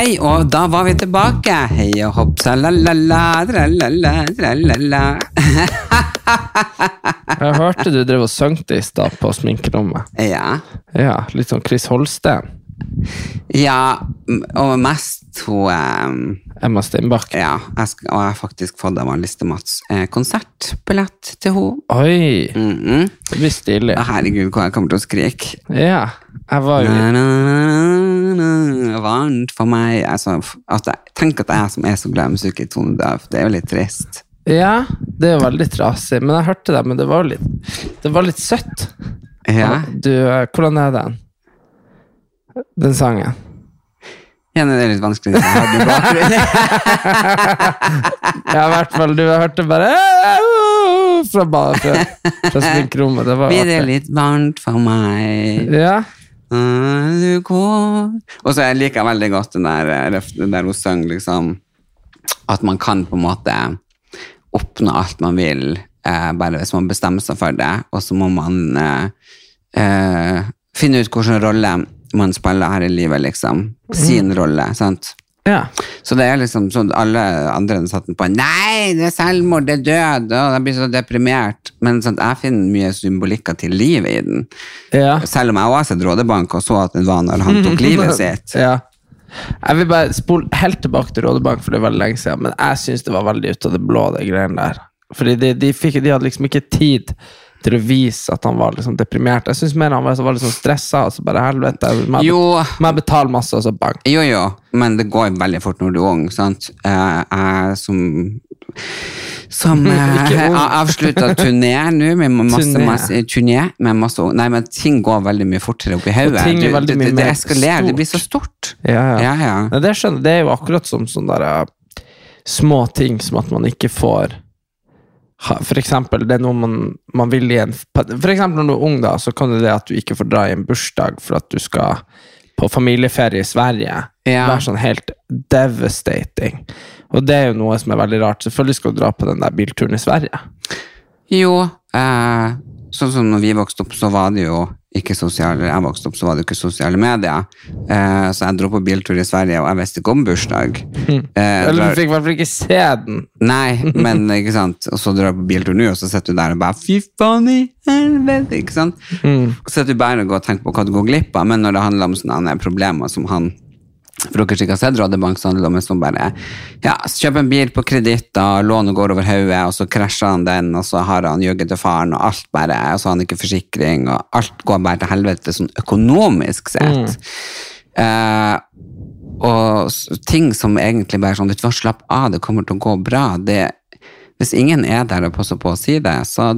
Hei, og da var vi tilbake. Hei og hopp, tra-la-la, tra-la-la. Jeg hørte du drev og sang det i stad på sminkerommet. Ja. Ja, litt sånn Chris Holsten. Ja, og mest hun eh, Emma Steinbach. Ja, jeg og jeg har faktisk fått av Liste Mats eh, konsertbillett til henne. Oi, Mm -mm. det blir stilig. Å, Herregud, hvor jeg kommer til å skrike. Ja, jeg var jo Na, na, na, na, Varmt for meg. Altså, f- at jeg, tenk at jeg som er så glad i musikk i tonedøv, det er jo litt trist. Ja, det er jo veldig trasig, men jeg hørte det, men det var jo litt, det var litt søtt. Ja, Du, eh, hvordan er den? Den sangen. ja det er litt vanskelig. det. Ja, i hvert fall, du hørte bare fra, fra, fra sminkerommet. Det var Blir det litt varmt for meg? Ja, Du går Og så liker jeg veldig godt den der, eh, der hun sang liksom At man kan på en måte oppnå alt man vil, eh, bare hvis man bestemmer seg for det. Og så må man eh, eh, finne ut hvilken rolle man spiller her i livet, liksom. Sin rolle, sant. ja. Så det er liksom sånn alle andre satt på Nei, det er selvmord, det er død, og jeg blir så deprimert. Men sånn, jeg finner mye symbolikker til livet i den. ja. Selv om jeg også har sett Rådebank og så at det var når han tok livet sitt. Ja. Jeg vil bare spole helt tilbake til Rådebank, for det er veldig lenge siden, men jeg syns det var veldig ut av det blå, det greiene der. Fordi de, de, fikk, de hadde liksom ikke tid til å vise at han var liksom deprimert. Jeg syns mer han var, var litt sånn stressa. Altså bare helvete, må jeg, betale masse, og så bang. Jo, jo, men det går veldig fort når du er ung, sant? Eh, Jeg som som eh, avslutta turné nå, med masse, masse turné med masse Nei, men ting går veldig mye fortere opp i hodet. Det, det, det mer eskalerer, det blir så stort. Ja, ja. Ja, ja. Nei, det skjønner. Det er jo akkurat som sånne der, eh, små ting som at man ikke får For eksempel, det er noe man, man vil i en eksempel når du er ung, da, så kan det det at du ikke får dra i en bursdag for at du skal på familieferie i Sverige, Ja. være sånn helt devastating. Og det er jo noe som er veldig rart. Selvfølgelig skal du dra på den der bilturen i Sverige. Jo, eh, sånn som når vi vokste opp, så var det jo ikke sosiale Jeg vokste opp, så var det ikke sosiale medier. Eh, så jeg dro på biltur i Sverige, og jeg visste ikke om bursdag. Eh, Eller du fikk i hvert fall ikke se den. Nei, men ikke sant. Og så drar jeg på biltur nå, og så sitter du der og bare Fy faen i helvete! Ikke sant? Mm. så sitter du bare og går og tenker på hva du går glipp av, men når det handler om sånne problemer som han for dere som ikke har sett Rådebank, så handler det om en som bare ja, kjøper en bil på kreditt, og lånet går over hodet, og så krasjer han den, og så har han jugget til faren, og alt bare, og så har han ikke forsikring, og alt går bare til helvete sånn økonomisk sett. Eh, og ting som egentlig bare sånn, du får slapp av, det kommer til å gå bra. Det, hvis ingen er der og passer på å si det, så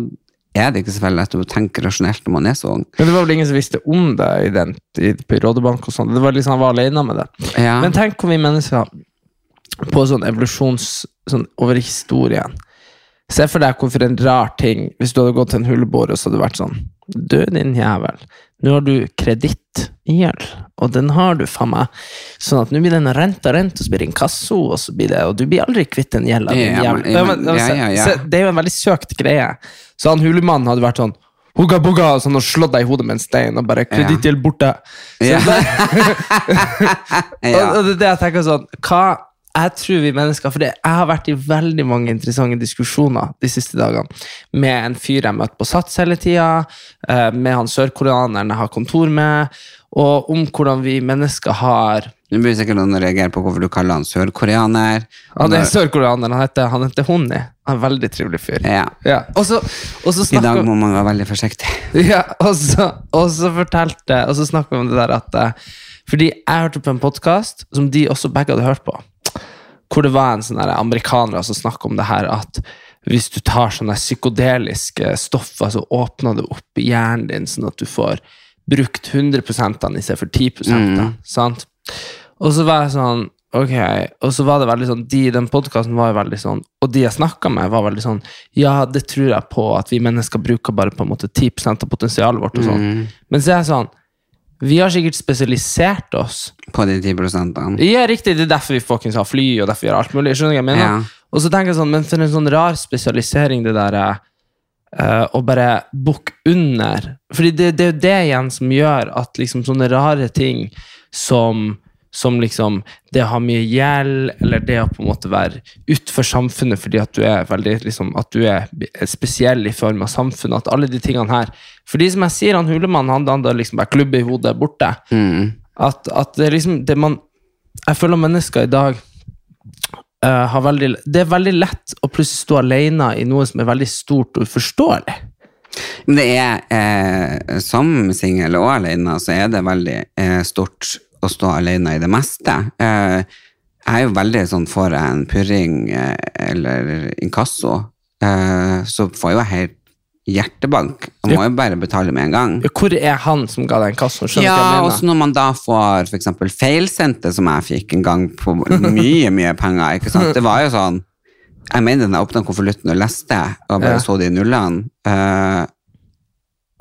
er det ikke så veldig lett å tenke rasjonelt når man er så ung. Men det var vel ingen som visste om det i den, i, på Rådebank og sånn. Det var liksom Han var alene med det. Ja. Men tenk om vi mennesker på sånn evolusjons sånn over historien Se for deg hvorfor en rar ting Hvis du hadde gått til en hullebår og så hadde det vært sånn Du, din jævel, nå har du kredittgjeld, og den har du, faen meg. Sånn at nå blir den renta rent, og så blir det inkasso, og så blir det Og du blir aldri kvitt den gjelda. Ja. Ja, ja. Det er jo en veldig søkt greie. Så han hulemannen hadde vært sånn Hugga bugga, sånn, og slått deg i hodet med en stein, og bare 'kredittgjeld borte'. Så Ja. og, og det er det jeg tenker sånn Hva jeg tror vi mennesker For det, jeg har vært i veldig mange interessante diskusjoner de siste dagene med en fyr jeg møtte på Sats hele tida, eh, med han sørkoreaneren jeg har kontor med, og om hvordan vi mennesker har Nå blir sikkert noen reagere på hvorfor du kaller han sørkoreaner. Ja, det er sørkoreaner, han heter, han heter Honni. Han er en veldig trivelig fyr. Ja. Ja. Og så, og så I dag må man være veldig forsiktig. Ja, og så, og så fortalte Og så snakker vi om det der at eh, Fordi jeg hørte på en podkast som de også begge hadde hørt på, hvor det var en sånn amerikaner som snakka om det her at hvis du tar sånne psykodeliske stoffer, så åpner det opp i hjernen din, sånn at du får brukt 100 av den i stedet for 10 mm. sant? Og så var jeg sånn Ok, og så var det veldig sånn De den podkasten var jo veldig sånn Og de jeg snakka med, var veldig sånn Ja, det tror jeg på, at vi mennesker bruker bare på en måte 10 av potensialet vårt. og sånn. Men så er jeg sånn Vi har sikkert spesialisert oss. På de 10 prosentene. Ja, riktig, det er derfor vi fuckings har fly, og derfor vi gjør alt mulig. Skjønner du hva jeg mener? Ja. Og så tenker jeg sånn, men for en sånn rar spesialisering, det der eh, å bare bukke under. Fordi det, det er jo det igjen som gjør at liksom sånne rare ting som som liksom det å ha mye gjeld, eller det å på en måte være utenfor samfunnet fordi at du er veldig liksom, at du er spesiell i form av samfunnet, at alle de tingene her Fordi som jeg sier, han Hulemann han hadde liksom bare klubbe i hodet borte. At, at det liksom det man Jeg føler mennesker i dag uh, har veldig Det er veldig lett å plutselig stå alene i noe som er veldig stort og uforståelig. Det er, eh, som singel og alene, så er det veldig eh, stort å stå alene i det meste. Eh, jeg er jo veldig sånn, får jeg en purring eh, eller inkasso, eh, så får jeg jo helt hjertebank. Jeg må jo bare betale med en gang. Hvor er han som ga deg kassen? Skjønner Ja, også når man da får for eksempel feilsendte, som jeg fikk en gang på mye, mye penger, ikke sant? Det var jo sånn, jeg mener når jeg åpna konvolutten og leste, og bare Ja. så de nullene, eh,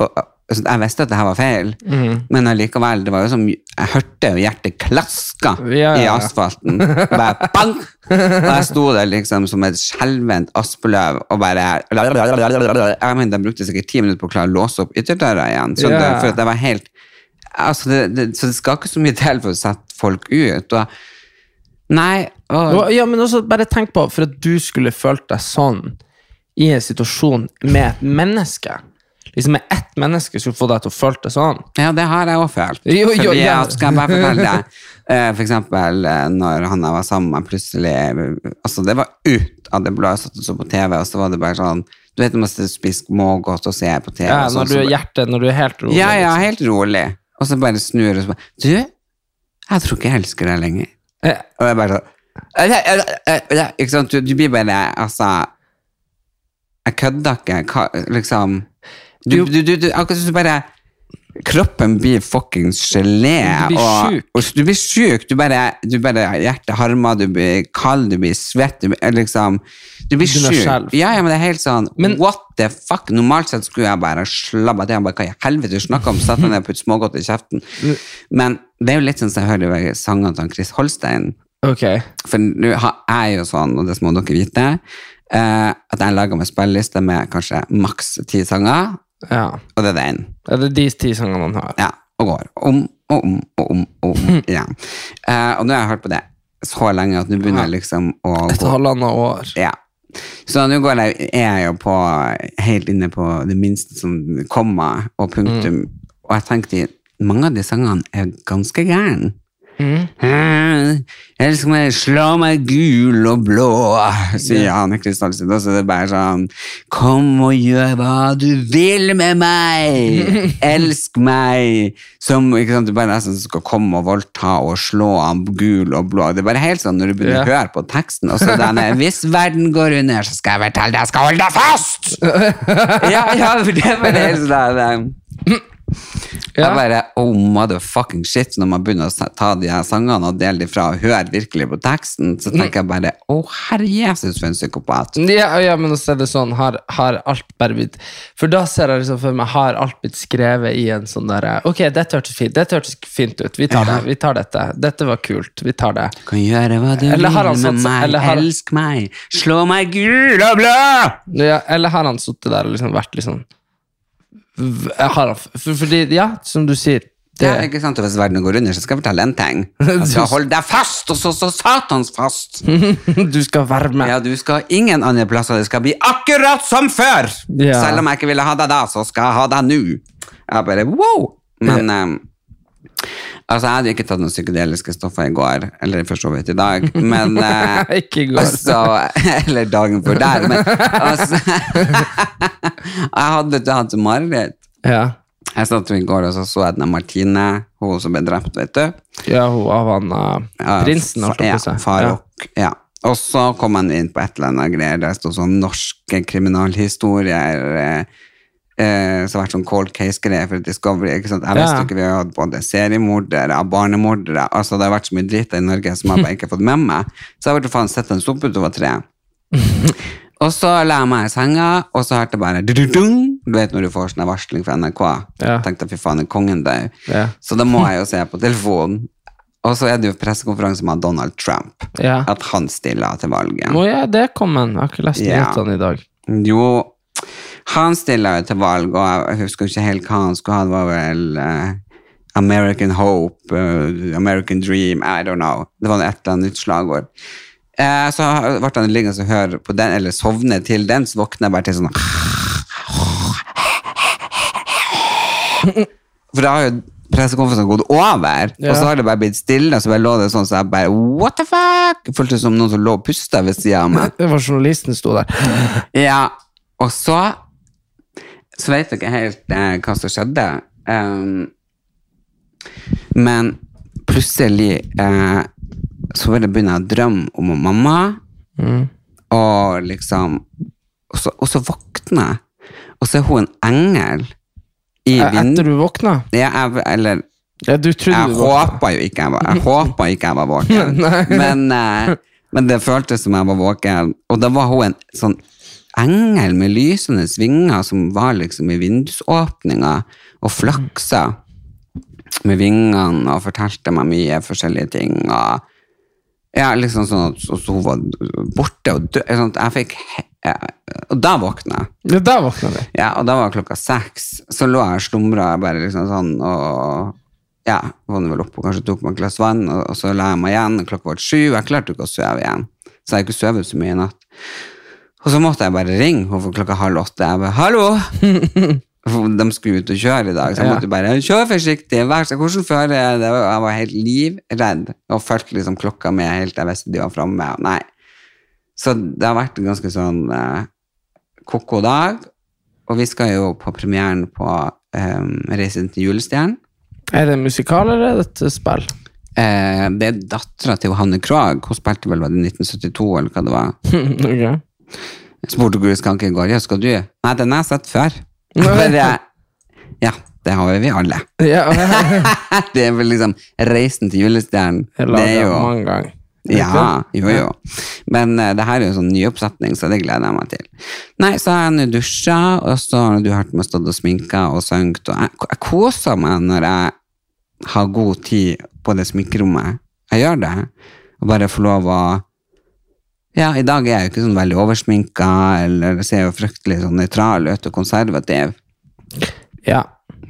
og, jeg visste at det her var feil, mm. men allikevel, det var jo som, jeg hørte jo hjertet klaska Ja, ja, i asfalten, bare bang! Og jeg sto der liksom som et skjelvent aspeløv, og bare, jeg mener, de brukte sikkert ti minutter på å klare å låse opp ytterdøra igjen, så det, for at det var helt, altså det, det, så det skal ikke så mye til for å sette folk ut, og nei, Og- Ja, men også bare tenk på, for at du skulle følt deg sånn i en situasjon med et menneske. Liksom med ett menneske skulle få deg til å føle det sånn. Ja, det har jeg også følt. Jo, jo, Fordi ja. skal jeg bare fortelle deg. Eh, For eksempel eh, når han jeg var sammen med plutselig Altså, det var ut av det blå. Jeg satt og så på TV, og så var det bare sånn Du vet når man spiser smågodt og ser på TV Ja, sånn, når du er hjertet, når du er helt rolig. Ja, ja, liksom. helt rolig. Og så bare snur og så bare Du, jeg tror ikke jeg elsker deg lenger. Ja. Og jeg bare sånn Ikke sant, du, du blir bare Altså Jeg kødder ikke. Hva, liksom Du, du, du, du akkurat som du bare Kroppen blir fuckings gelé. Du blir og, sjuk. og du blir sjuk. Du bare, du bare Hjertet harmer, du blir kald, du blir svett. Du blir, liksom Du blir sjuk. skjelv. Ja, ja, men det er helt sånn Men- What the fuck? Normalt sett skulle jeg bare slabba til. Jeg bare, Hva i helvete du snakker om? Satt meg ned og putte smågodt i kjeften. Men det er jo litt sånn som jeg hører i sangene til han Chris Holstein. ok. For nå har jeg jo sånn, og det må dere vite, eh, at jeg lager meg spilleliste med kanskje maks ti sanger, Ja. og det er den. ja. Det er de ti sangene han har. Ja, og går. Om og om og om og om ja. uh, og nå har jeg hørt på det så lenge at nå begynner jeg liksom å Et halvannet år. ja. Så nå går jeg, er jeg jo på helt inne på det minste som komma og punktum. Og jeg tenkte mange av de sangene er ganske gærne. Jeg elsker meg, slå meg gul og blå, sier han i krystallsitt. Og så er bare sånn Kom og gjør hva du vil med meg! Elsk meg! Som ikke sant, du bare nesten skal komme og voldta og slå ham gul og blå. Det er bare helt sånn når du begynner Ja. å høre på teksten. Og så denne Hvis verden går under, så skal jeg fortelle deg, jeg skal holde deg fast! ja, ja, for det er bare helt sånn der, Ja. jeg bare, oh motherfucking shit, når man begynner å ta de her sangene og dele de fra og høre virkelig på teksten, så tenker jeg bare, å herre Jesus for en psykopat. Ja, ja, men også er det sånn, har, har alt bare blitt For da ser jeg liksom for meg, har alt blitt skrevet i en sånn derre Ok, dette hørtes fint, dette hørtes fint ut, vi tar det, vi tar dette. Dette var kult, vi tar det. Du Kan gjøre hva du vil med meg, eller har- elsk meg, slå meg gul og blå! Ja, eller har han sittet der og liksom vært litt sånn v- har han, for, Fordi, ja, som du sier det, Ja, ikke sant, og hvis verden går under, så skal jeg fortelle en ting. Jeg skal holde deg fast, og så, så satans fast! Du skal være med. Ja, du skal ingen andre plasser, det skal bli akkurat som før! Ja. Selv om jeg ikke ville ha deg da, så skal jeg ha deg nå. Jeg bare, wow! Men, eh, Altså, jeg hadde ikke tatt noen psykedeliske stoffer i går, eller for så vidt i dag, men eh, Ikke i går. Altså, eller dagen før der, men altså Jeg hadde hatt mareritt. Ja. Jeg satt jo i går og så så jeg den Martine, hun som ble drept, vet du. ja, hun av han uh, prinsen, holdt jeg på å si. Ja. Ja. Og så kom han inn på et eller annet greier, der det sto sånn norske kriminalhistorier, eh, eh, så har vært sånn cold case-greier for Discovery, ikke sant? Jeg visste ja. ikke vi har hatt både seriemordere, barnemordere, altså det har vært så mye dritt i Norge som jeg bare ikke har fått med meg. Så jeg har faen sett en sopp utover treet. Og så la jeg meg i senga, og så hørte jeg bare du-du-dung. Du vet når du får sånn varsling fra NRK. Ja. Tenkte fy faen, er kongen død? Ja. Så da må jeg jo se på telefonen. Og så er det jo pressekonferanse med Donald Trump. Ja. At han stiller til valget. Å ja, det kom en. Jeg har ikke lest nyhetene i dag. Jo, han stilla jo til valg, og jeg husker ikke helt hva han skulle ha. Det var vel uh, American Hope, uh, American Dream, I don't know. Det var et eller annet nytt slagord. Uh, så ble han liggende og høre på den, eller sovne til den, så våkner jeg bare til sånn For da har jo pressekonferansen gått over, Ja. og så har det bare blitt stille, så bare lå det sånn, så jeg bare What the fuck? Føltes følte som noen som lå og pusta ved sida av meg. Det var journalisten sto der. Ja, og så Så vet jeg ikke helt eh, hva som skjedde. Um, men plutselig eh, så ville jeg begynne å drømme om mamma, og liksom Og så, og så våkner jeg, og så er hun en engel i Eh, Etter du våkna? Ja, jeg, eller Ja, du trodde jeg du håpa jo ikke jeg var Jeg håpa ikke jeg var våken. men, eh, men det føltes som jeg var våken. Og da var hun en sånn engel med lysende vinger som var liksom i vindusåpninga og flaksa med vingene og fortalte meg mye forskjellige ting. Og ja, liksom sånn at så, så hun var borte og død. Sånn jeg fikk ja, Og da våkna jeg. Ja, da våkna vi. Ja, og da var klokka seks. Så lå jeg og slumra bare liksom sånn, og ja, våknet vel opp og kanskje tok meg et glass vann, og, og så la jeg meg igjen, klokka var sju, og jeg klarte ikke å sove igjen. Så jeg har ikke sovet så mye i natt. Og så måtte jeg bare ringe henne klokka halv åtte. Jeg bare, hallo! De skulle ut og kjøre i dag, så jeg måtte bare kjøre forsiktig. Vær så hvordan fører jeg det? Og Jeg var helt livredd og fulgte liksom klokka med helt til jeg visste de var framme. Nei. Så det har vært en ganske sånn eh, ko-ko dag. Og vi skal jo på premieren på um, Reisen til julestjernen. Er det musikal, eller er det et spill? Eh, det er dattera til Hanne Krogh. Hun spilte vel var det 1972, eller hva det var. ok. Jeg kan ikke gå. Ja, skal du? Nei, den har jeg sett før. Bare, ja, det har vi alle. Ja, det er vel liksom Reisen til julestjernen. Det er jo mange ganger. Ja, jo, jo. Men uh, det her er jo sånn nyoppsetning, så det gleder jeg meg til. Nei, så har jeg nå dusja, og så har du hørt meg stått og sminka og sunget, og jeg, jeg koser meg når jeg har god tid på det sminkerommet. Jeg gjør det. Og bare får lov å Ja, i dag er jeg jo ikke sånn veldig oversminka, eller ser jo fryktelig sånn nøytral ut og konservativ. Ja.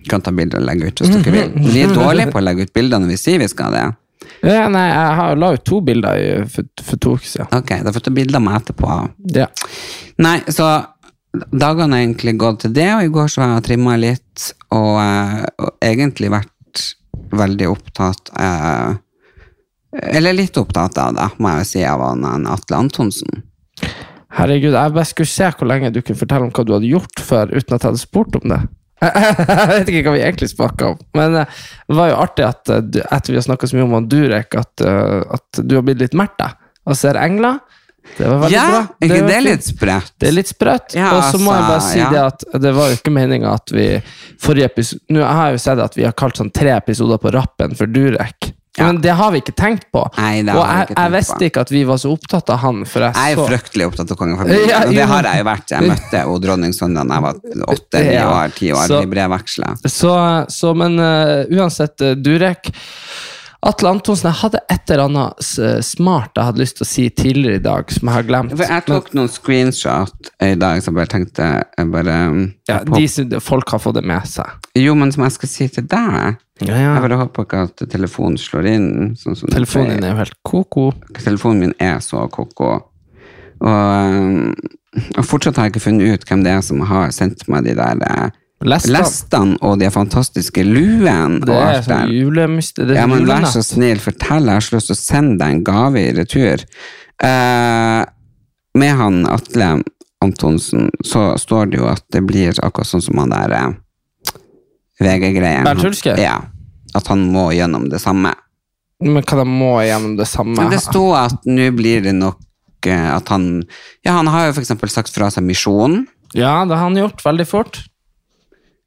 Kan ta bilder og legge ut hvis dere vil. Vi er dårlige på å legge ut bilder når vi sier vi skal det. ja. Nei, jeg har la ut to bilder i, for, for to uker siden. Ok, da får du ta bilder av meg etterpå. Ja. Nei, så dagene har egentlig gått til det, og i går så var jeg og trimma litt, og, eh, og egentlig vært veldig opptatt eh, Eller litt opptatt av det, må jeg jo si, av han Atle Antonsen. Herregud, jeg bare skulle se hvor lenge du kunne fortelle om hva du hadde gjort før, uten at jeg hadde spurt om det. Jeg vet ikke hva vi egentlig snakka om, men eh, det var jo artig at eh, etter vi har snakka så mye om Durek, at, eh, at du har blitt litt merta og ser engler. Det var veldig Ja, bra. er ikke det er litt sprøtt? Det er litt sprøtt. Ja, og så må jeg bare altså, si ja. det at det var jo ikke meninga at vi forrige episode Nå jeg har jo sett at vi har kalt sånn tre episoder på rappen for Durek. Ja. Men det har vi ikke tenkt på. Nei, det og jeg, jeg visste ikke at vi var så opptatt av han. Jeg, Jeg er så fryktelig opptatt av kongefamilien, Ja, og det har jeg jo vært. Jeg møtte jo dronning Sonja da jeg var åtte-ni Ja. år, ti år, Så- vi brevveksla. Så, så men uh, uansett, eh, Durek Atle Antonsen, jeg hadde et eller annet smart jeg hadde lyst til å si tidligere i dag, som jeg har glemt. For jeg tok noen screenshot i dag, jeg bare tenkte jeg bare ja, de, som- folk har fått det med seg. Jo, men som jeg skal si til deg Ja, ja. Jeg bare håper ikke at telefonen slår inn. Sånn som Telefonen din er jo helt ko-ko. Telefonen min er så ko-ko. Og, um, og fortsatt har jeg ikke funnet ut hvem det er som har sendt meg de der Lestene. Lestan. lestene og de fantastiske luene Det er sånn der. julemyst... Det er Ja, men vær så snill, fortell. Jeg har så lyst til å sende deg en gave i retur. Eh, med han Atle Antonsen så står det jo at det blir akkurat sånn som han der eh, VG-greien. Bernt Hulske? Ja. At han må gjennom det samme. Men hva da må gjennom det samme? Men det sto at nå blir det nok eh, at han Ja, han har jo eksempel sagt fra seg misjonen. Ja, det har han gjort veldig fort.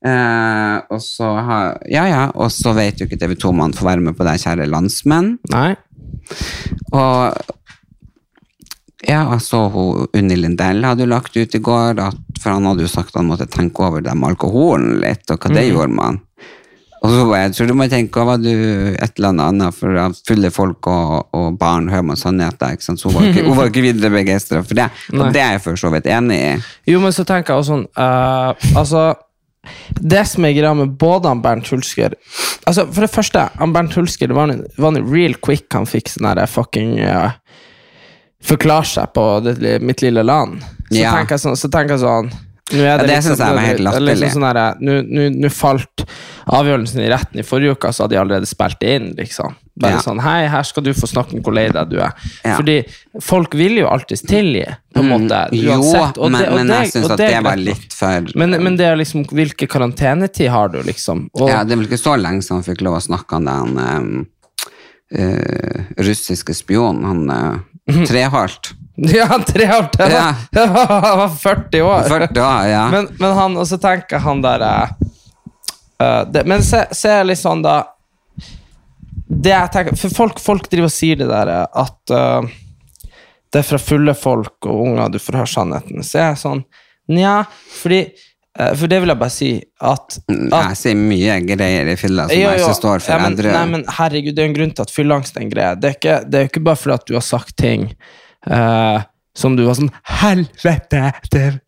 Eh, og så har Ja, ja, og så vet jo ikke TV 2 om han får være med på det, kjære landsmenn. Nei. Og ja, altså hun Unni Lindell hadde jo lagt ut i går, at, for han hadde jo sagt han måtte tenke over det med alkoholen litt, og hva det gjorde man. Og så var jeg, jeg tror du må tenke over du et eller annet for fulle folk og, og barn hører man sannheter, ikke sant? så hun var ikke, hun var ikke videre begeistra for det. Og det er jeg for så vidt enig i. Jo, men så tenker jeg også sånn uh, Altså, det som er greia med både han Bernt Hulsker Altså, For det første, han Bernt Hulsker det var en, var en real quick han fikk sånn fucking uh, Forklare seg på det, mitt lille land. Så Ja. tenker jeg sånn, så tenker jeg sånn nå er Ja, det liksom- jeg var helt latterlig. liksom latterlig. sånn nå- Nå falt avgjørelsen i retten i forrige uke, så hadde de allerede spilt det inn. liksom Bare Ja. sånn Hei, her skal du få snakke om hvor lei deg du er. Ja. Fordi folk vil jo alltid tilgi, på en måte. Jo, uansett, Jo, men, det- men det- jeg syns at det var litt for Men, men det er liksom, Hvilken karantenetid har du, liksom? Og, Ja, det er vel ikke så lenge siden han fikk lov å snakke om den um, uh, russiske spionen, han uh, Treholt. ja tre år til! Ja. Han var 40 år. 40 år, ja. Men, men han, og så tenker han der uh, det, Men se, se litt sånn, da Det jeg tenker For folk, folk driver og sier det der eh, at uh, det er fra fulle folk og unger du får høre sannheten. Så jeg er sånn Nja, fordi For det vil jeg bare si at, at Jeg sier mye greier i fylla som Jo, jo. ikke står for Ja, men, nei, men herregud, det er en grunn til at fylleangst er en greie. Det er ikke, det er ikke bare fordi at du har sagt ting uh, som du var sånn Helvete!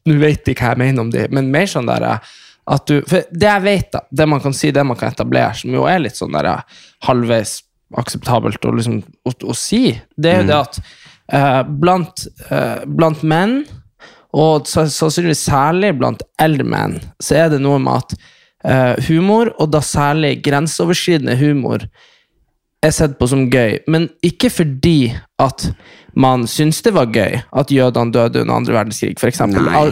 Nå vet ikke hva jeg mener om det. Men mer sånn der eh, at du For det jeg vet, da, det man kan si, det man kan etablere, som jo er litt sånn der eh, halvveis akseptabelt å, liksom, å, å si, det er jo det at uh, blant, uh, blant menn og sannsynligvis særlig blant eldre menn, så er det noe med at uh, humor, og da særlig grenseoverskridende humor, er sett på som gøy, men ikke fordi at man syns det var gøy at jødene døde under andre verdenskrig, f.eks.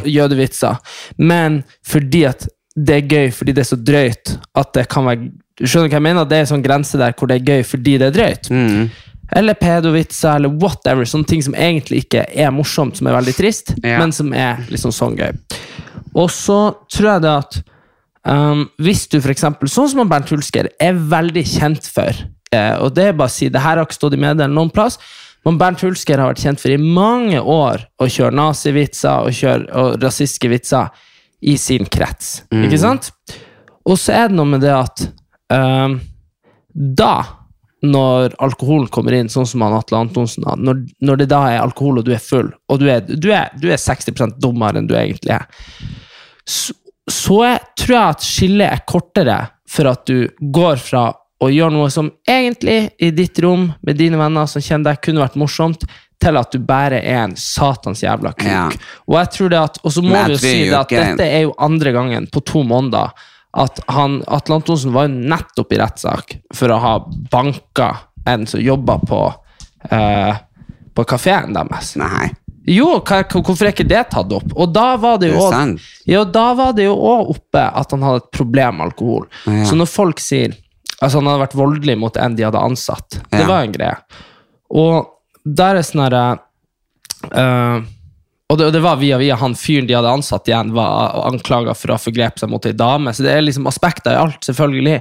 Jødevitser, men fordi at det er gøy fordi det er så drøyt at det kan være Du skjønner hva jeg mener? Det er en sånn grense der hvor det er gøy fordi det er drøyt. Mm. Eller pedovitser, eller whatever. Sånne ting som egentlig ikke er morsomt, som er veldig trist, Ja. men som er liksom sånn gøy. Og så tror jeg det at um, hvis du eksempel, sånn som Bernt Hulsker er veldig kjent for, eh, og det er bare å si, det her har ikke stått i media noen plass, men Bernt Hulsker har vært kjent for i mange år å kjøre nazivitser og, kjøre, og rasistiske vitser i sin krets. Ikke sant? Og så er det noe med det at um, da når alkoholen kommer inn, sånn som han Atle Antonsen da, når, når det da er alkohol og du er full, og du er, du er, du er 60 dummere enn du egentlig er, så, så jeg, tror jeg at skillet er kortere for at du går fra å gjøre noe som egentlig i ditt rom med dine venner som kjenner deg, kunne vært morsomt, til at du bare er en satans jævla kuk. Ja. Og jeg tror det at, og så må vi jo si det at dette er jo andre gangen på to måneder at han, Atle Antonsen var jo nettopp i rettssak for å ha banka en som jobba på, eh, på kafeen deres. Nei. Jo, hvorfor er ikke det tatt opp? Og da var det jo ja, òg oppe at han hadde et problem med alkohol. Ja. Så når folk sier Altså, han hadde vært voldelig mot en de hadde ansatt. Det var en greie. Og der er sånn herre eh, og, det, det var via via han fyren de hadde ansatt igjen, var anklaga for å ha forgrepet seg mot ei dame. Så det er liksom aspekter i alt, selvfølgelig.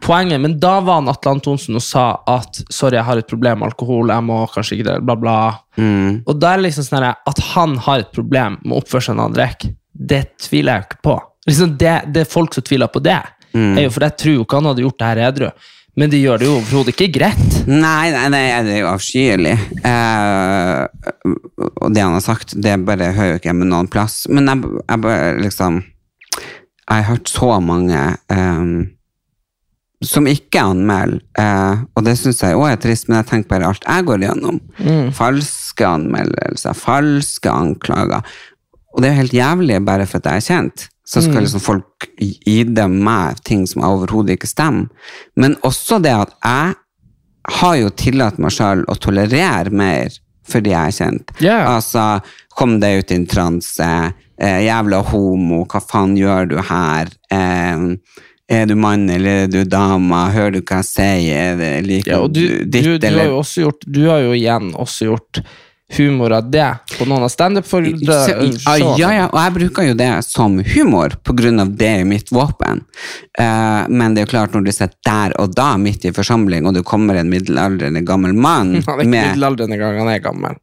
Poenget, Men da var han Atle Antonsen og sa at sorry, jeg har et problem med alkohol, jeg må kanskje ikke det, bla, bla. Mm. Og da er det liksom sånn At han har et problem med oppførselen han drikker, det tviler jeg jo ikke på. Liksom det, det er folk som tviler på det. Mm. Jeg, for Jeg tror jo ikke han hadde gjort det her edru. Men de gjør det jo overhodet ikke greit. Nei, nei, nei, det er jo avskyelig. Eh, og det han har sagt, det bare hører jo ikke hjemme noen plass. Men jeg, jeg bare liksom Jeg har hørt så mange eh, som ikke anmelder, eh, og det syns jeg òg er trist, men jeg tenker bare alt jeg går gjennom. Falske anmeldelser, falske anklager. Og det er jo helt jævlig bare for at jeg er kjent. Så skal liksom folk dem meg ting som overhodet ikke stemmer. Men også det at jeg har jo tillatt meg sjøl å tolerere mer fordi jeg er kjent. Yeah. Altså, kom deg ut i en transe, eh, jævla homo, hva faen gjør du her? Eh, er du mann eller er du dame? Hører du hva jeg sier? Er Liker Ja, du, du du, ditt du, har jo også gjort, du har jo igjen også gjort humor av det på noen av Så- standup-foredragene. ja, ja, ja, og jeg bruker jo det som humor, på grunn av det er mitt våpen. Uh, men det er jo klart, når du sitter der og da, midt i forsamling, og det kommer en middelaldrende gammel mann Han er ikke med, middelaldrende gang han er gammel.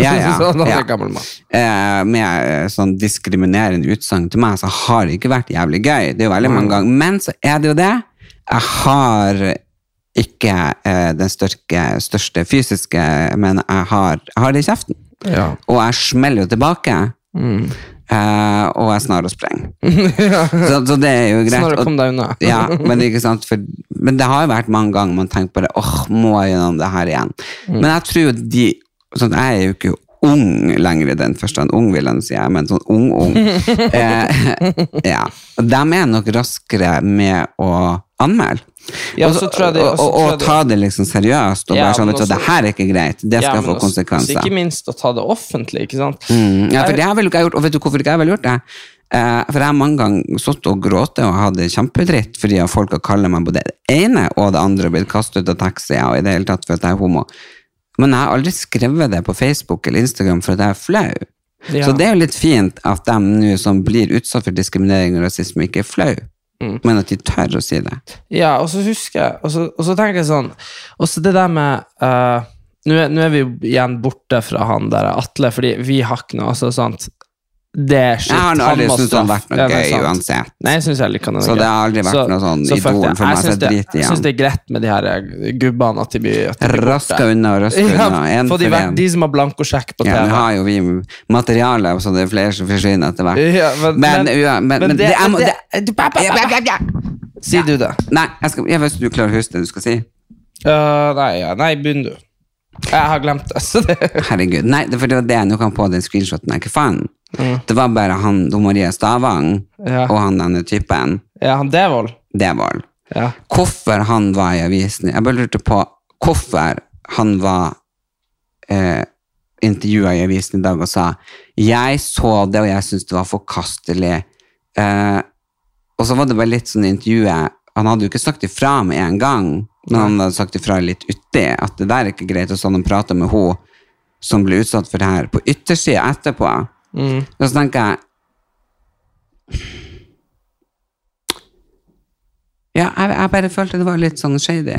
ja, ja, ja, gammel mann. eh, med eh, sånn diskriminerende utsagn til meg, så har det ikke vært jævlig gøy. Det er jo veldig mange ganger. Men så er det jo det. Jeg har ikke eh, den størke, største fysiske, men jeg har, jeg har det i kjeften. Ja. Og jeg smeller jo tilbake. Eh, og jeg snar og sprenger. så, så det er jo greit. Og- kom deg unna. ja, men? For, men det har jo vært mange ganger man tenker på det, åh, må jeg gjennom det her igjen? Men jeg tror de sånn, Jeg er jo ikke ung lenger i den forstand. Ung vil jeg si, jeg, men sånn ung-ung. eh, ja. De er nok raskere med å anmelde. Ja, og, det- og, og og, ta det liksom seriøst. Og Ja, bare sånn, at det her er ikke greit. Det skal ja, få konsekvenser. Ikke minst å ta det offentlig, ikke sant? Mm, ja, for det har vel ikke jeg gjort, og vet du hvorfor ikke jeg vel gjort det? Eh, for jeg har mange ganger sittet og grått og hatt det kjempedritt fordi folk har kalt meg både det ene og det andre og blitt kastet ut av taxier og i det hele tatt for at jeg er homo. Men jeg har aldri skrevet det på Facebook eller Instagram for at jeg er flau. Så det er jo litt fint at de nå som blir utsatt for diskriminering og rasisme, ikke er flau, Mm. men at de tør å si det. Ja, og så husker jeg Og så, og så tenker jeg sånn Og så det der med uh, Nå er, er vi igjen borte fra han der Atle, fordi vi har ikke noe altså, sant? Det er shit. Jeg har aldri syntes det har vært noe gøy uansett. Nei, jeg synes heller ikke han er Så det har aldri vært noe sånn idol det. for meg, Jeg så det- Jeg syns det er greit med de her eh, gubbene at de blir, at de blir Raska unna og raska Ja, unna. En for de, en. de som har blankosjekk på TV. Ja, nå har jo vi materiale, så det er flere som forsvinner etter hvert. Ja, men- Men, men- men, det- det, jeg må, det-. Si du det. Nei, jeg, skal, jeg vet ikke du klarer å huske det du skal si. Uh, nei, ja, nei, begynn du. Jeg har glemt det. Herregud. Nei, for det var det jeg nå kom på den screenshoten jeg ikke fant. Mm. Det var bare han Don Marie Stavang Ja. og han denne typen. Ja, han Devold. Devold. Ja. Hvorfor han var i avisen. Jeg bare lurte på hvorfor han var eh, intervjua i avisen i dag og sa jeg så det, og jeg syntes det var forkastelig. Eh, og så var det bare litt sånn i intervjuet Han hadde jo ikke sagt ifra med en gang, men han hadde sagt ifra litt uti at det der er ikke greit. Og sånn han prata med hun som ble utsatt for det her, på yttersida etterpå. Mm. Og så tenker jeg Ja, jeg, jeg bare følte det var litt sånn shady.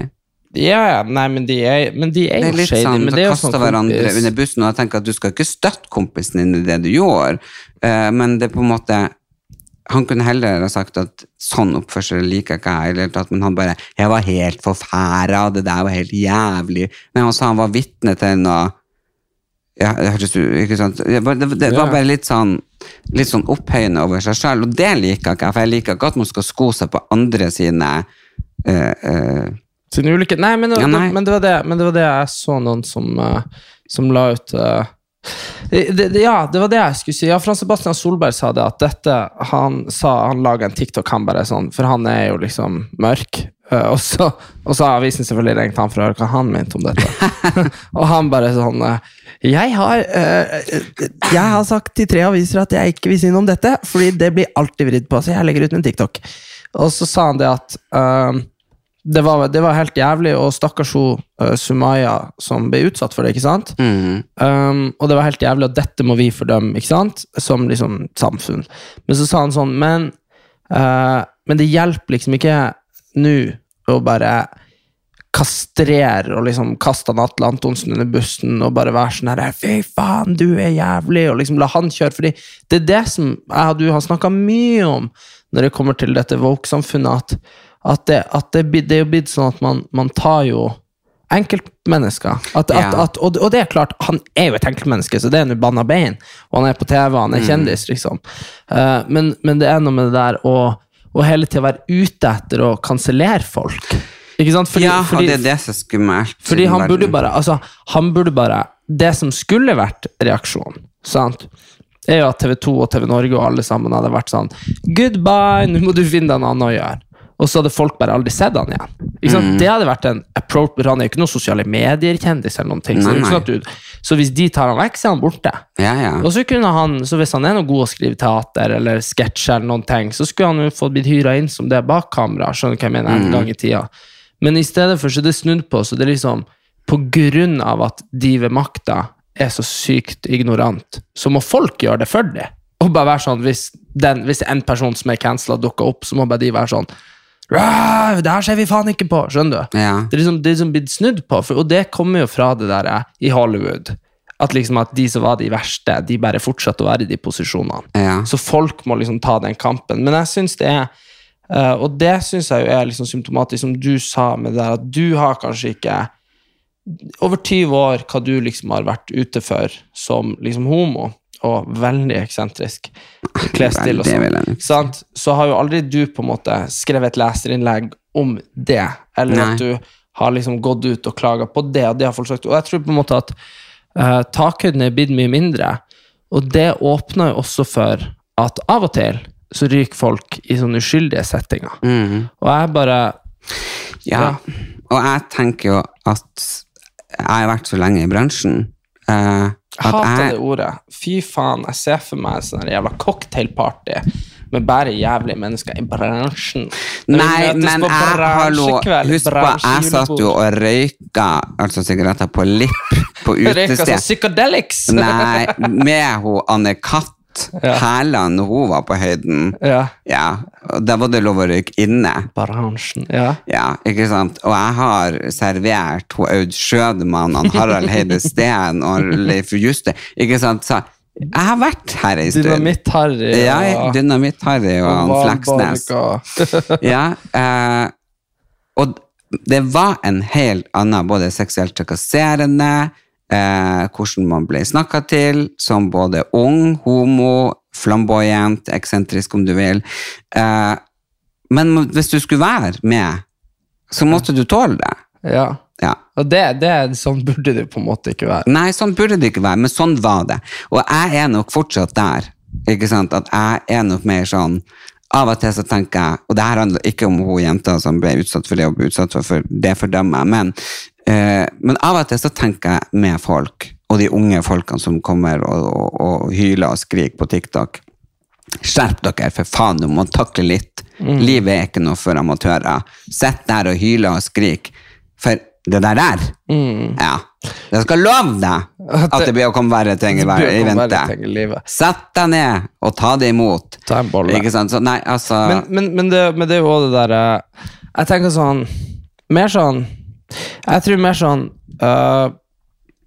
Ja, ja, nei, men de er, men de er Det jo er litt shady. sånn men det er jo sånn hverandre under bussen, og jeg tenker at du skal ikke støtte kompisen din i det du gjorde, uh, men det er på en måte han kunne heller ha sagt at sånn oppførsel liker ikke jeg, eller tatt, men han bare 'Jeg var helt forfæra, det der var helt jævlig'. Men han sa han var vitne til noe ja, det hørtes ikke sant? Det, var- det, det var bare litt sånn Litt sånn opphøyende over seg sjøl, og det liker ikke jeg, for jeg liker ikke at man skal sko seg på andre sine uh, uh, Sine ulike Nei, men, Ja, nei. men, det var det, men det var det jeg så noen som, uh, som la ut ja, det var det jeg skulle si. Ja, Frans Sebastian Solberg sa det, at dette Han sa han laga en TikTok, han bare sånn, for han er jo liksom mørk. Eh, og, så, og så har avisen selvfølgelig ringt han for å høre hva han mente om dette. og han bare sånn eh, jeg har, eh, jeg har sagt til tre aviser at jeg ikke vil si noe om dette, fordi det blir alltid vridd på, så jeg legger ut en TikTok. Og så sa han det at eh, det var, det var helt jævlig, og stakkars hun uh, Sumaya som ble utsatt for det, ikke sant? mm, Um, og det var helt jævlig, og dette må vi fordømme, ikke sant? Som liksom samfunn. Men så sa han sånn, men, uh, men det hjelper liksom ikke nå å bare kastrere og liksom kaste Atle Antonsen under bussen og bare være sånn her Fy faen, du er jævlig, og liksom la han kjøre. Fordi det er det som jeg og du har snakka mye om når det kommer til dette woke-samfunnet, at, at, det, at det, det er jo blitt sånn at man, man tar jo enkeltmennesker. At, Ja. at, og, og det er klart, han er jo et enkeltmenneske, så det er nå banna bein. Og han er på TV, han Mm. er kjendis, liksom. Uh, men, men det er noe med det der å, å hele tida være ute etter å kansellere folk. Ikke sant? Fordi, Ja, fordi, det er det som er skummelt. fordi han burde bare Altså, han burde bare Det som skulle vært reaksjonen, sant? er jo at TV 2 og TV Norge og alle sammen hadde vært sånn Goodbye, nå må du finne deg noe annet å gjøre. Og så hadde folk bare aldri sett han igjen. Sant? Det hadde vært en approach, Han er jo ikke noen sosiale medier-kjendis. eller noen ting. Så, sånn du, så hvis de tar han vekk, så er han borte. Ja, ja. Og så kunne han, så hvis han er noe god å skrive teater eller sketsjer, eller noen ting, så skulle han jo fått blitt hyra inn som det bak kamera. skjønner du hva jeg mener, en gang i tida. Men i stedet for så er det snudd på, så det er liksom på grunn av at de ved makta er så sykt ignorant, så må folk gjøre det for dem. Og bare være sånn, hvis, den, hvis en person som er cancela, dukker opp, så må bare de være sånn «Ræv, Det her ser vi faen ikke på! Skjønner du? Ja. Det er liksom, det er liksom blitt snudd på, for, og det kommer jo fra det der eh, i Hollywood. At liksom at de som var de verste, de bare fortsatte å være i de posisjonene. Ja. Så folk må liksom ta den kampen. Men jeg syns det er uh, Og det syns jeg jo er liksom symptomatisk, som du sa med det der, at du har kanskje ikke over 20 år hva du liksom har vært ute for som liksom homo, og veldig eksentrisk klesstil sant? så har jo aldri du på en måte skrevet et leserinnlegg om det, eller Nei. at du har liksom gått ut og klaga på det, og det har folk sagt. Og jeg tror på en måte at uh, takhøyden er blitt mye mindre, og det åpner jo også for at av og til så ryker folk i sånne uskyldige settinger. Mm. Og jeg bare Ja. Og jeg tenker jo at jeg har vært så lenge i bransjen at hater jeg det ordet. Fy faen, jeg ser for meg sånn jævla cocktailparty med bare jævlige mennesker i bransjen. Nei, men jeg, hallo, husk på, jeg satt jo og røyka altså sigaretter på lipp på Røyka som psychedelics! Nei, med hun Anne Katt Ja. Hæland når hun var på høyden. Ja. Ja, og da var det lov å røyke inne. Bransjen, ja. Ja, ikke sant? Og jeg har servert hun Aud Schødemann, han Harald Heide Steen og Leif Juste. Ikke sant? Så jeg har vært her en stund. Dynamitt-Harry Ja, Dynamitt-Harry og han Fleksnes. Ja, eh, og det var en helt annen, både seksuelt trakasserende, eh, hvordan man ble snakka til, som både ung, homo, flamboyant, eksentrisk om du vil. Eh, men hvis du skulle være med, så måtte du tåle det. Ja. Ja. Og det, det, sånn burde det på en måte ikke være. Nei, sånn burde det ikke være, men sånn var det. Og jeg er nok fortsatt der. Ikke sant? At jeg er nok mer sånn Av og til så tenker jeg, og det her handler ikke om hun jenta som ble utsatt for det og ble utsatt for, det fordømmer jeg, men, eh, men av og til så tenker jeg med folk, og de unge folkene som kommer og, og, og hyler og skriker på TikTok. Skjerp dere, for faen, du må takle litt. Livet er ikke noe for amatører. Sitt der og hyler og skrik. For det der der, ja. Jeg skal love deg at det blir å komme verre ting i, i vente. Sett deg ned og ta det imot. Ta en bolle. Ikke sant? Så nei, altså Men, men, men, det, men det er jo også det der eh, Jeg tenker sånn Mer sånn Jeg tror mer sånn uh,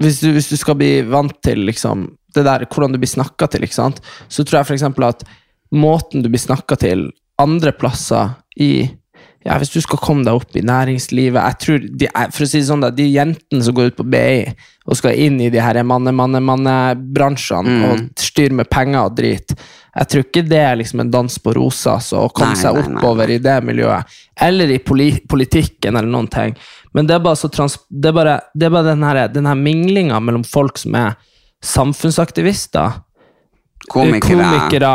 hvis, du, hvis du skal bli vant til liksom det der, hvordan du blir snakka til, så tror jeg eksempel at måten du blir snakka til andre plasser i ja, Hvis du skal komme deg opp i næringslivet jeg tror de, For å si det sånn, da, de jentene som går ut på BI og skal inn i de her manne-manne-manne-bransjene Mm. og styre med penger og drit Jeg tror ikke det er liksom en dans på rosa å komme Nei, seg nei, nei, oppover i det miljøet. Eller i poli politikken eller noen ting. Men det er bare, så trans det er bare, det er bare den, her, den her minglinga mellom folk som er samfunnsaktivister, komikere, komikere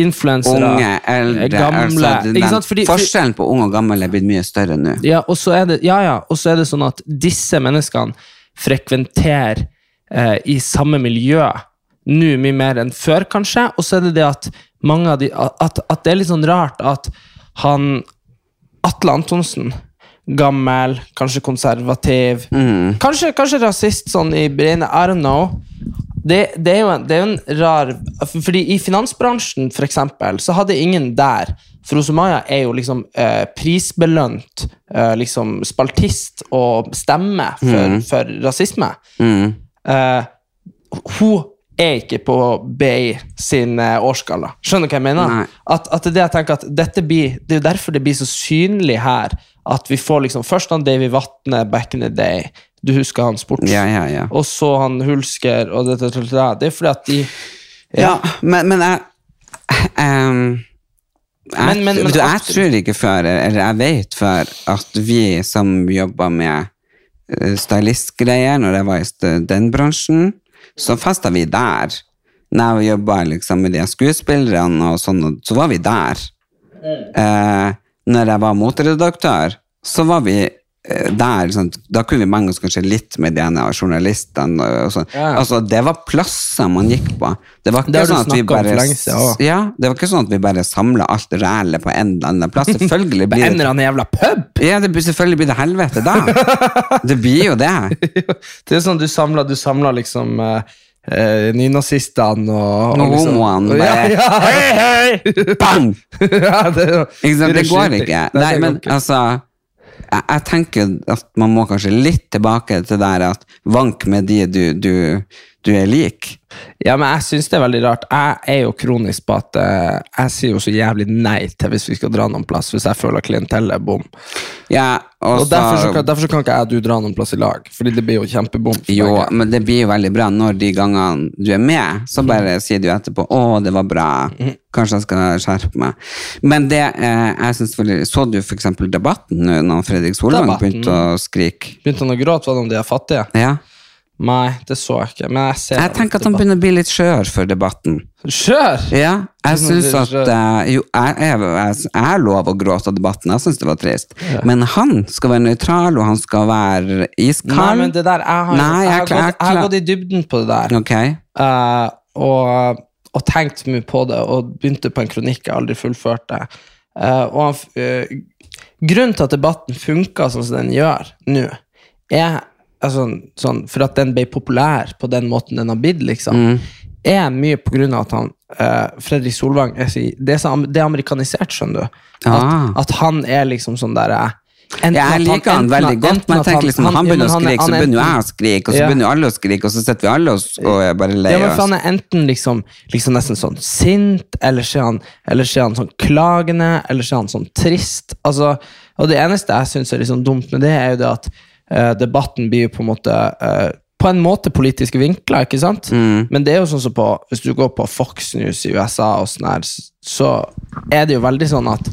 influensere, unge, eldre gamle altså. Fordi, Forskjellen på ung og gammel er blitt mye større nå. ja, og så er det, ja, ja, er det sånn at disse menneskene frekventerer eh, i samme miljø nå mye mer enn før, kanskje. Og så er det det at mange av de At, at det er litt sånn rart at han Atle Antonsen Gammel, kanskje konservativ, kanskje, kanskje rasist sånn i Breine, I don't know. Det, det, er jo en, det er en rar Fordi i finansbransjen, for eksempel, så hadde ingen der For Osomaya er jo liksom eh, prisbelønt eh, liksom spaltist og stemme for, for rasisme. Eh, hun er ikke på BI sin eh, årsskala. Skjønner du hva jeg mener? At, at det det jeg tenker at dette blir, det er jo derfor det blir så synlig her. At vi får liksom Først han Davy Vatne back in the day. Du husker han sport Ja, ja, ja. Og så han Hulsker og det, det, det, det. det er fordi at de Ja, men, men jeg um jeg, Men- men- men du, jeg tror ikke før, eller jeg vet før, at vi som jobba med eh, stylistgreier, når jeg var i den bransjen, så festa vi der. når jeg jobba liksom, med de skuespillerne og sånn, så var vi der. Eh, når jeg var moteredaktør, så var vi der, sånn, da kunne vi mange oss kanskje litt med de ene journalistene. Og sånn. Ja. Altså, det var plasser man gikk på. Det var ikke det sånn at vi bare, også. ja, det var ikke sånn at vi bare samla alt rælet på en eller annen plass. Selvfølgelig blir en eller annen jævla pub! ja, det, selvfølgelig blir det helvete da. Det blir jo det. Det er sånn du samler, du samler liksom eh, eh, nynazistene og, Og liksom- homoene Ja, ja, hei, hei! Bang! ja, det, Det går ikke. Nei, men altså jeg, jeg tenker at man må kanskje litt tilbake til der at vank med de du, du, du er lik. Ja, men jeg syns det er veldig rart. Jeg er jo kronisk på at eh, jeg sier jo så jævlig nei til hvis vi skal dra noen plass, hvis jeg føler klientellet er bom. Ja, og Og derfor, så kan, derfor så kan ikke jeg og du dra noen plass i lag, fordi det blir jo kjempebom. Jo, begge. men det blir jo veldig bra når de gangene du er med, så bare sier du etterpå 'Å, det var bra. Kanskje jeg skal skjerpe meg'. Men det eh, jeg veldig Så du eksempel Debatten nå, når Fredrik Solvang begynte å skrike? Begynte han å gråte, var det om de er fattige? Ja. Nei, det så jeg ikke. Men jeg ser Jeg tenker at han begynner å bli litt skjør for Debatten. Skjør! Ja, jeg syns at eh, Jo, jeg, har lov å gråte av Debatten, jeg syns det var trist. Men han skal være nøytral, og han skal være iskald. Nei, men det der, jeg har, Nei, jeg, jeg har er klar- gått, jeg har gått i dybden på det der. Ok. Uh, og, og tenkt mye på det, og begynte på en kronikk jeg aldri fullførte. Uh, og han, eh, grunnen til at debatten funka sånn som den gjør nå, er altså, sånn, for at den ble populær på den måten den har blitt, liksom, Mm. er mye på grunn av at han uh, Fredrik Solvang sier, det, er det er amerikanisert, skjønner du. At, Ah. at han er liksom sånn der eh, enten jeg liker han han veldig godt, men jeg tenker liksom, han, han begynner å skrike, så er begynner jo jeg å skrike, og så begynner jo alle å skrike, og så sitter vi alle og, er bare lei Ja, oss. han er enten liksom, liksom nesten sånn sint, eller så er han, han sånn klagende, eller så er han sånn trist. Altså, og det eneste jeg syns er liksom dumt med det, er jo det at debatten blir jo på en måte eh, på en måte politiske vinkler, ikke sant? Mm. Men det er jo sånn som på Hvis du går på Fox News i USA, og sånn her, så er det jo veldig sånn at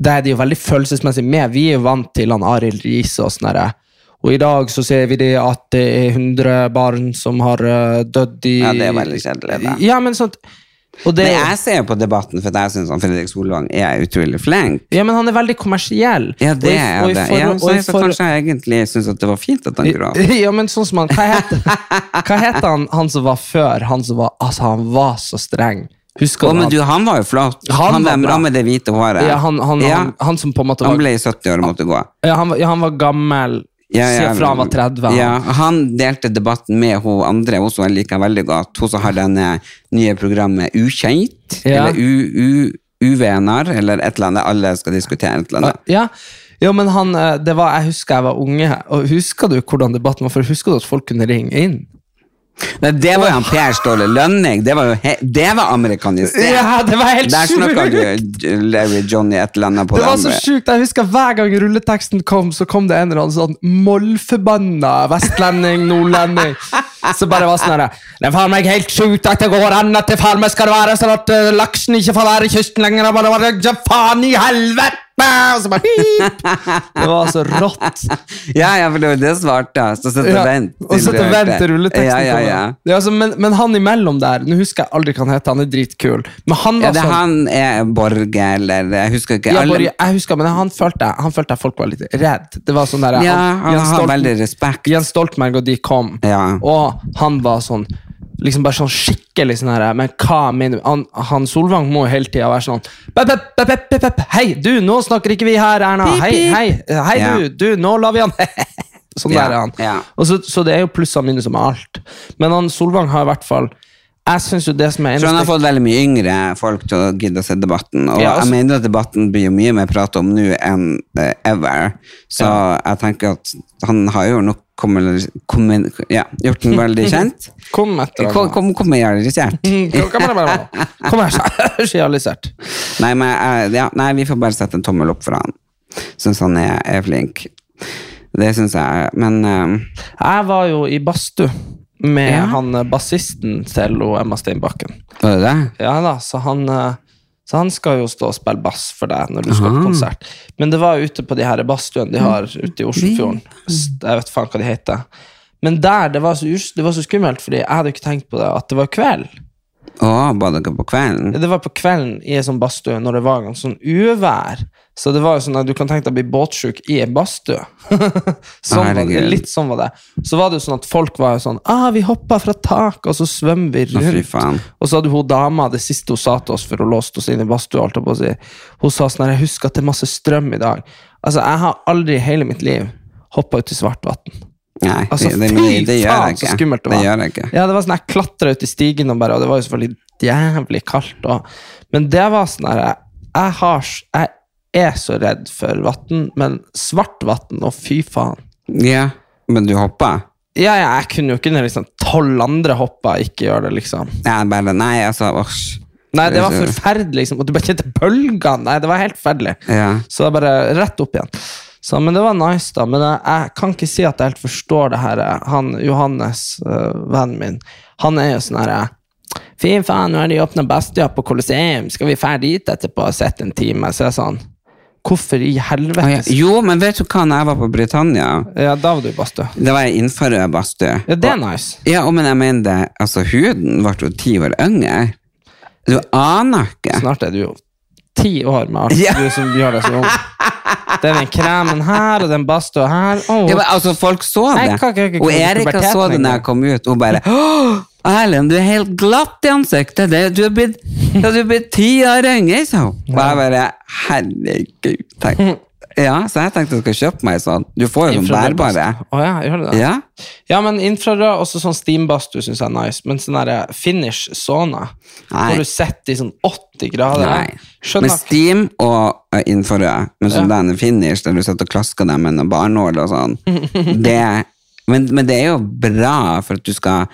det er de jo veldig følelsesmessig med. Vi er jo vant til han Arild Riise og sånn herre. Og i dag så ser vi det at det er 100 barn som har dødd i Ja, det er veldig kjedelig. Ja, men sånt og det, Men jeg ser jo på debatten, for jeg syns Fredrik Solvang er utrolig flink. Ja, men han er veldig kommersiell. Ja, det er det. for- Ja, så, jeg, så for- kanskje jeg egentlig syns at det var fint at han gråt. Ja, men sånn som han Hva heter han, han som var før? Han som var Altså, han var så streng. Husker Å, men du, han var jo flott. Han Han, var bra. med det hvite håret. Ja, han, han, Ja, han, som på en måte var... han ble 70 år og måtte gå. ja, han, ja, han var gammel Ja, ja, siden fra han var 30. han. Ja, han delte debatten med hun andre, hun som jeg liker veldig godt. Hun som har denne nye programmet Ukjent, Ja. eller U- U- Uvener, eller et eller annet. Alle skal diskutere et eller annet. Ja, ja men han, eh, det var, jeg husker jeg var unge, og husker du hvordan debatten var? For husker du at folk kunne ringe inn? Nei, det var jo han Per Ståle Lønning. Det var jo det var amerikanisert. Ja, det var helt Der snakka du Larry Johnny et eller annet på Det var så sjukt, jeg husker Hver gang rulleteksten kom, så kom det en eller annen sånn mollforbanna vestlending, nordlending. Så bare var sånn her Det er faen meg helt sjukt at det går an at det faen meg skal være sånn at uh, laksen ikke får være i kysten lenger. Og bare, bare, ja, faen i helvete! Og så bare pip! Det var så rått. Ja, ja, for det var det svarte. Så. Å og vent og satt og vent til rulleteksten Ja, ja, ja. Ja, altså, men, men han imellom der Nå husker jeg aldri hva han heter, han er dritkul. Men han var Ja, det, sånn han er Borge, eller jeg husker ikke. ja, alle- bare, jeg husker, men han følte, han følte at folk var litt redd. Det var sånn der, ja, han han har veldig respekt. Jens Stoltenberg og de kom, Ja. og han var sånn Liksom bare sånn skikkelig sånn her Men hva mener du? Han, han Solvang må jo hele tida være sånn bep, bep, bep. Hei, du, nå snakker ikke vi her, Erna. Hei, hei, hei, Ja. du, du, nå lar vi han Sånn Ja, der er han. ja. Så, så det er jo plusser og minuser med alt. Men han Solvang har i hvert fall Jeg synes jo det som er Så han har fått veldig mye yngre folk til å gidde å se debatten. Og Ja, altså- jeg mener at debatten blir jo mye mer prat om nå enn uh, ever. Så jeg tenker at han har jo nok kommet, ja, gjort den veldig kjent. Kom etter Kom, kom, kom med. Mm, Kom kom her, bare. Kom her, realisert. Nei, men eh, ja, nei, vi får bare sette en tommel opp for han. Syns han er, er flink. Det syns jeg. Men eh, Jeg var jo i badstue med Ja. han eh, bassisten til Emma Steinbakken. var det det? Ja da, så han, eh, så han skal jo stå og spille bass for deg når du skal på konsert. Men det var ute på de her badstuene de har ute i Oslofjorden. Jeg vet faen hva de heter. Men der, det var, så, det var så skummelt, fordi jeg hadde ikke tenkt på det, at det var kveld. Å, var dere på kvelden? Det var på kvelden i en sånn badstue når det var ganske sånn uvær. Så det var jo sånn at du kan tenke deg å bli båtsjuk i en badstue. sånn litt sånn var det. Så var det jo sånn at folk var jo sånn ah, 'Vi hoppa fra taket, og så svømmer vi rundt'. faen. Og så hadde hun dama, det siste hun sa til oss før hun låste oss inn i badstua, si, hun sa sånn 'Jeg husker at det er masse strøm i dag'. Altså, jeg har aldri i hele mitt liv hoppa ut i svart vann. Nei, Altså, det, det, fy det gjør jeg så ikke. skummelt det det gjør jeg ikke. Ja, det var sånn, jeg klatra ut i stigen, og, bare, og det var jo selvfølgelig jævlig kaldt. Og, men det var sånn her jeg, har, jeg er så redd for vann, men svart vann, og fy faen. Ja, men du hoppa? Ja, ja, jeg kunne jo ikke når liksom tolv andre hoppa, ikke gjøre det, liksom. Ja, bare, nei, altså, åsj. Nei, det var forferdelig, liksom. Og du bare kjente bølgene. Nei, det var helt forferdelig. Ja. Så det bare rett opp igjen. Så, men det var nice, da. Men jeg, kan ikke si at jeg helt forstår det her. Han Johannes, øh, vennen min, han er jo sånn herre Fy faen, nå har de åpna Bastia på Colosseum, skal vi dra dit etterpå og sitte en time? Så er jeg sånn Hvorfor i Å, ja. helvete? Jo, men vet du hva, når jeg var på Britannia, Ja, da var du i badstue. da var jeg innenfor badstue. Ja, det er nice. Ja, og men jeg mener det, altså huden ble jo ti år yngre. Du aner ikke. Snart er du jo ti år med alt Ja. du som gjør deg så ung. Det er den kremen her og den badstua her. Oh. Ja, men altså, folk så det. det. kan jeg kan Og Erika så det når jeg kom ut, Hun bare «Åh, Erlend, du er helt glatt i ansiktet. Det, du er blitt, ja, du er blitt ti år yngre, sa hun. Og jeg bare Herregud. Tenk. Ja, så jeg tenkte jeg skulle kjøpe meg sånn. Du får jo sånn bærbare. Oh, ja, gjør det det? Ja. Ja, men infrarød, også sånn steambadstue syns jeg er nice. Men sånn der finish sauna, hvor du sitter i sånn 80 grader Nei. Skjønner. steam og infrarød, men sånn Ja. den finish der du sitter og klasker dem med noen barnål og sånn, det, men, men det er jo bra for at du skal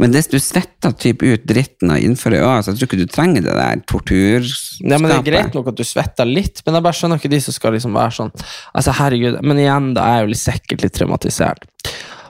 men hvis du svetter typ ut dritten av innfører øya, så jeg tror ikke du trenger det der torturskapet. Ja, men Det er greit nok at du svetter litt, men jeg bare skjønner ikke de som skal liksom være sånn Altså, herregud, Men igjen, da er jeg jo litt sikkert litt traumatisert.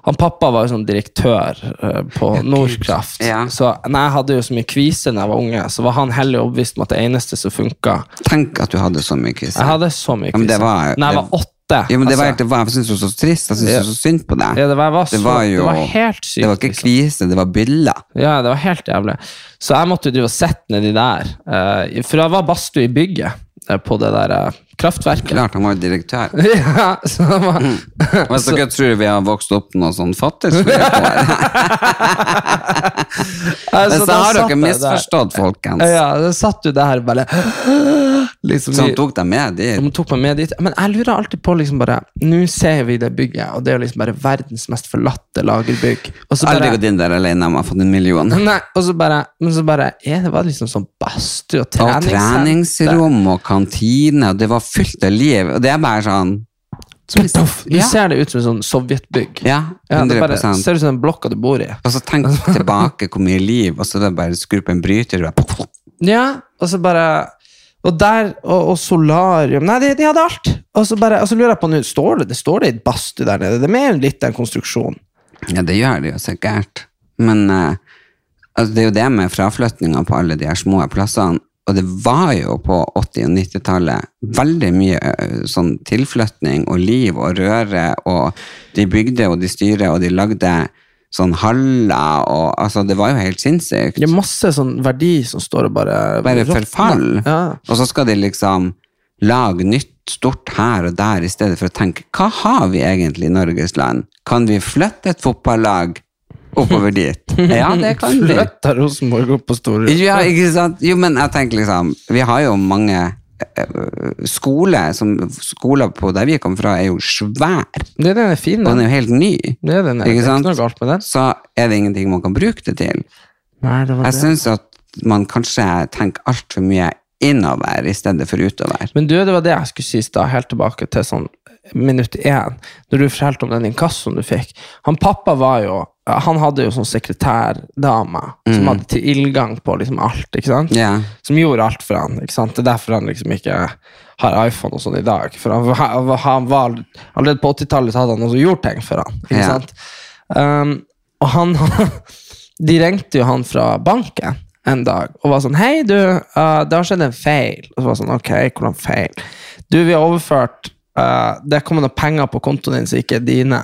Han Pappa var jo sånn direktør eh, på Nordkraft. Ja. Så når jeg hadde jo så mye kvise da jeg var unge, så var han heller overbevist om at det eneste som funka Tenk at du hadde så mye kvise. Jeg hadde så mye Ja, men det kvise. var- Når jeg var åtte. Ja, men det var, altså. det var, jeg syntes det var så trist, jeg syntes Ja. så synd på deg. Ja, det var, så, det var jo, det var helt sykt. det var ikke liksom. kvise, det var byller. Ja, det var helt jævlig. Så jeg måtte jo drive og sette nedi der. eh, for jeg var badstue i bygget eh, på det der eh, kraftverket. Klart, han var direktør. ja, så det var, Hvis dere tror vi har vokst opp noe sånn fattig fattigsfløyt, Altså, så har dere jeg misforstått, folkens. Ja, da satt du der bare liksom, Så han tok deg med dit. de tok meg med dit. Men jeg lurer alltid på liksom bare Nå ser vi det bygget, og det er liksom bare verdens mest forlatte lagerbygg. Og så Aldri gått inn der alene om å ha fått en million. Nei, og så bare, men så bare ja, det var liksom sånn badstue Og treningsrom og kantine, og det var fylt av liv. Og det er bare sånn Puff, Du Ja. ser det ut som et sånn sovjetbygg. Ja, Ja, det 100 bare ser ut som den blokka du bor i. Og så tenk tilbake hvor mye liv, og så det bare skru på en bryter. Og bare, Ja, og så bare Og der, og, og solarium Nei, de, de hadde alt. Og så, bare, og så lurer jeg på nå, står det det står det et badstue der nede? Det er enn litt en konstruksjon. ja, det gjør det jo sikkert. Men uh, altså, det er jo det med fraflytninga på alle de her små plassene. Og det var jo på 80- og 90-tallet veldig mye eh, sånn tilflytning og liv og røre, og de bygde og de styrer, og de lagde sånn haller, og altså, det var jo helt sinnssykt. Det er masse sånn verdi som står og bare Bare forfall. Ja. Og så skal de liksom lage nytt stort her og der, i stedet for å tenke hva har vi egentlig i Norges land? Kan vi flytte et fotballag oppover dit? Ja, det kan vi. Flytta Rosenborg opp på Store. Ja, ikke sant? Jo, men jeg tenker liksom Vi har jo mange skole, skoler som Skoler på der vi kom fra, er jo svær. Det den er fin, Og den den. er jo helt ny. Det er, den er, Ikke det er ikke noe galt med den. Så er det ingenting man kan bruke det til. Nei, det var Jeg syns at man kanskje tenker altfor mye innover i stedet for utover. Men du, det var det jeg skulle si i stad, helt tilbake til sånn minutt én, når du fortalte om den inkassoen du fikk. Han pappa var jo Han hadde jo sånn sekretærdame som hadde tilgang på liksom alt, ikke sant? Yeah. Som gjorde alt for han, ikke sant? Det er derfor han liksom ikke har iPhone og sånn i dag. For han, var- han var Allerede på 80-tallet hadde han også gjort ting for han, ikke yeah. sant? Um, og han De ringte jo han fra banken en dag og var sånn Hei, du, uh, det har skjedd en feil. Og så var det sånn, ok, hvordan feil? Du, vi har overført uh, Det kommer noen penger på kontoen din som ikke er dine.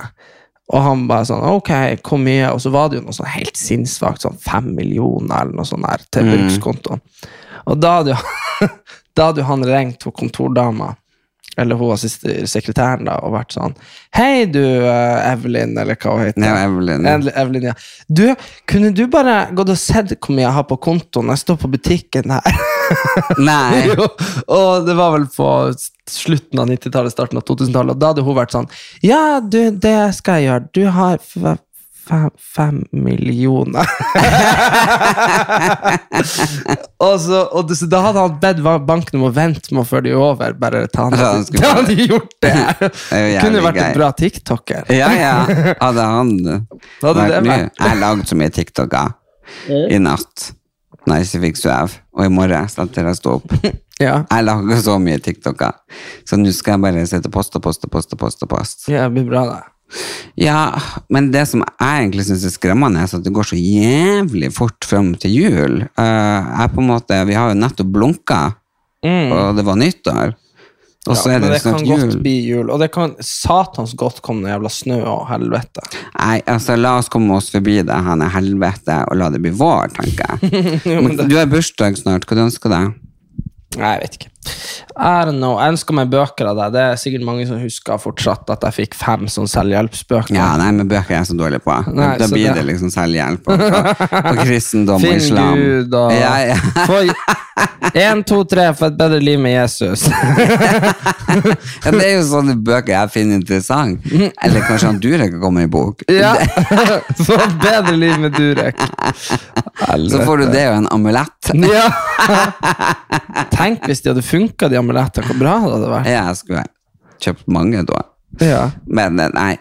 Og han bare sånn Ok, hvor mye? Og så var det jo noe sånn helt sinnssvakt, sånn fem millioner eller noe sånt der til brukskontoen. Og da hadde jo da hadde jo han ringt til kontordama, eller hun sekretæren, da, og vært sånn Hei, du eh, Evelyn, eller hva hun heter. Ja, Evelyn. Evelyn, ja. Du, kunne du bare gått og sett hvor mye jeg har på kontoen? Jeg står på butikken her. Nei. Jo, og det var vel på slutten av 90-tallet, starten av 2000-tallet, og da hadde hun vært sånn Ja, du, det skal jeg gjøre. Du har fem, fem millioner. og så, og det, så da hadde han bedt banken om å vente med å føre de over. Bare ta han, Ja, han skulle Da hadde de gjort det. det Kunne vært en bra tiktoker. Ja, ja. Hadde han Hadde vært det mye? vært- Jeg lagde så mye TikToker i natt når jeg ikke fikk sove, og i morgen etter jeg sto opp. Ja, Jeg lager så mye TikToker, så nå skal jeg bare sitte og poste, poste, poste, poste, poste. ja det blir bra, det. Ja, men det som jeg egentlig syns er skremmende, er at det går så jævlig fort fram til jul. Eh, jeg på en måte, Vi har jo nettopp blunka, og det var nyttår. Og så er det snart er men det det kan godt jul. bli jul, og det kan satans godt komme noe jævla snø og helvete. Nei, altså la oss komme oss forbi det her helvete og la det bli vår, tenker jeg. Men Du har bursdag snart, hva du ønsker deg? Nei, jeg vet ikke. Know. Jeg ønsker meg bøker av deg. Det er sikkert mange som husker fortsatt at jeg fikk fem sånn selvhjelpsbøker. Ja, nei, men bøker er jeg så dårlig på. Nei, da blir det- det liksom selvhjelp og, og kristendom og islam. Finn. Gud og Ja, ja. Én, to, tre for et bedre liv med Jesus. ja, det er jo sånne bøker jeg finner interessant. Eller kanskje han Durek har kommet i bok. ja! For et bedre liv med Durek. Så får du det og en amulett. Ja! Tenk hvis de hadde funka, de amulettene. Hvor bra det hadde vært. Jeg skulle kjøpt mange da. Ja. Men eh, nei.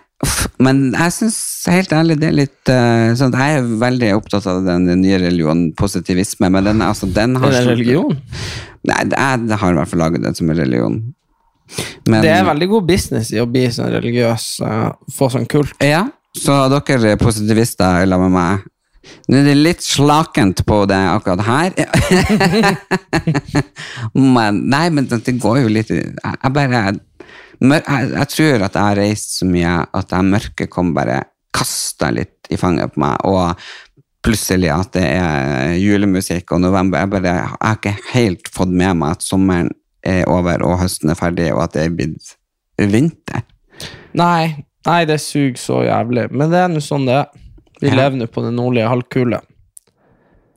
Men jeg syns helt ærlig det er litt uh, sånn, Jeg er veldig opptatt av den nye religionen, positivisme, men den, altså, den har Er det religion? Nei, jeg har i hvert fall laget den som en religion. Men, Det er veldig god business i å bli sånn religiøs, uh, få sånn kult. Ja, så dere positivister la med meg Nå er det litt slakent på det akkurat her. men, nei, men det, går jo litt Jeg, bare jeg, jeg tror at jeg har reist så mye at jeg mørket kom bare kasta litt i fanget på meg. Og plutselig at det er julemusikk og november. Jeg, bare, jeg har ikke helt fått med meg at sommeren er over og høsten er ferdig, og at det er blitt vinter. Nei, nei, det suger så jævlig. Men det er nå sånn det er. Vi Ja. lever nå på den nordlige halvkule.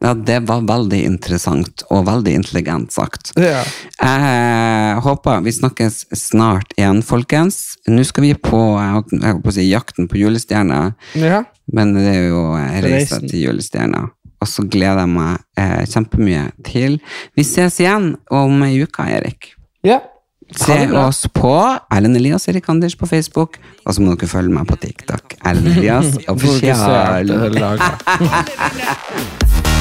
Ja, det var veldig interessant og veldig intelligent sagt. Ja. Jeg håper vi snakkes snart igjen, folkens. Nå skal vi på, jeg holdt på å si, jakten på julestjerna, ja. men det er jo reisa Reisen. til julestjerna. Og så gleder jeg meg eh, kjempemye til Vi ses igjen om ei uke, Erik. ja. Se oss på Erlend Elias Erik Anders på Facebook, og så må dere følge meg på TikTok. Erlend Elias offisial.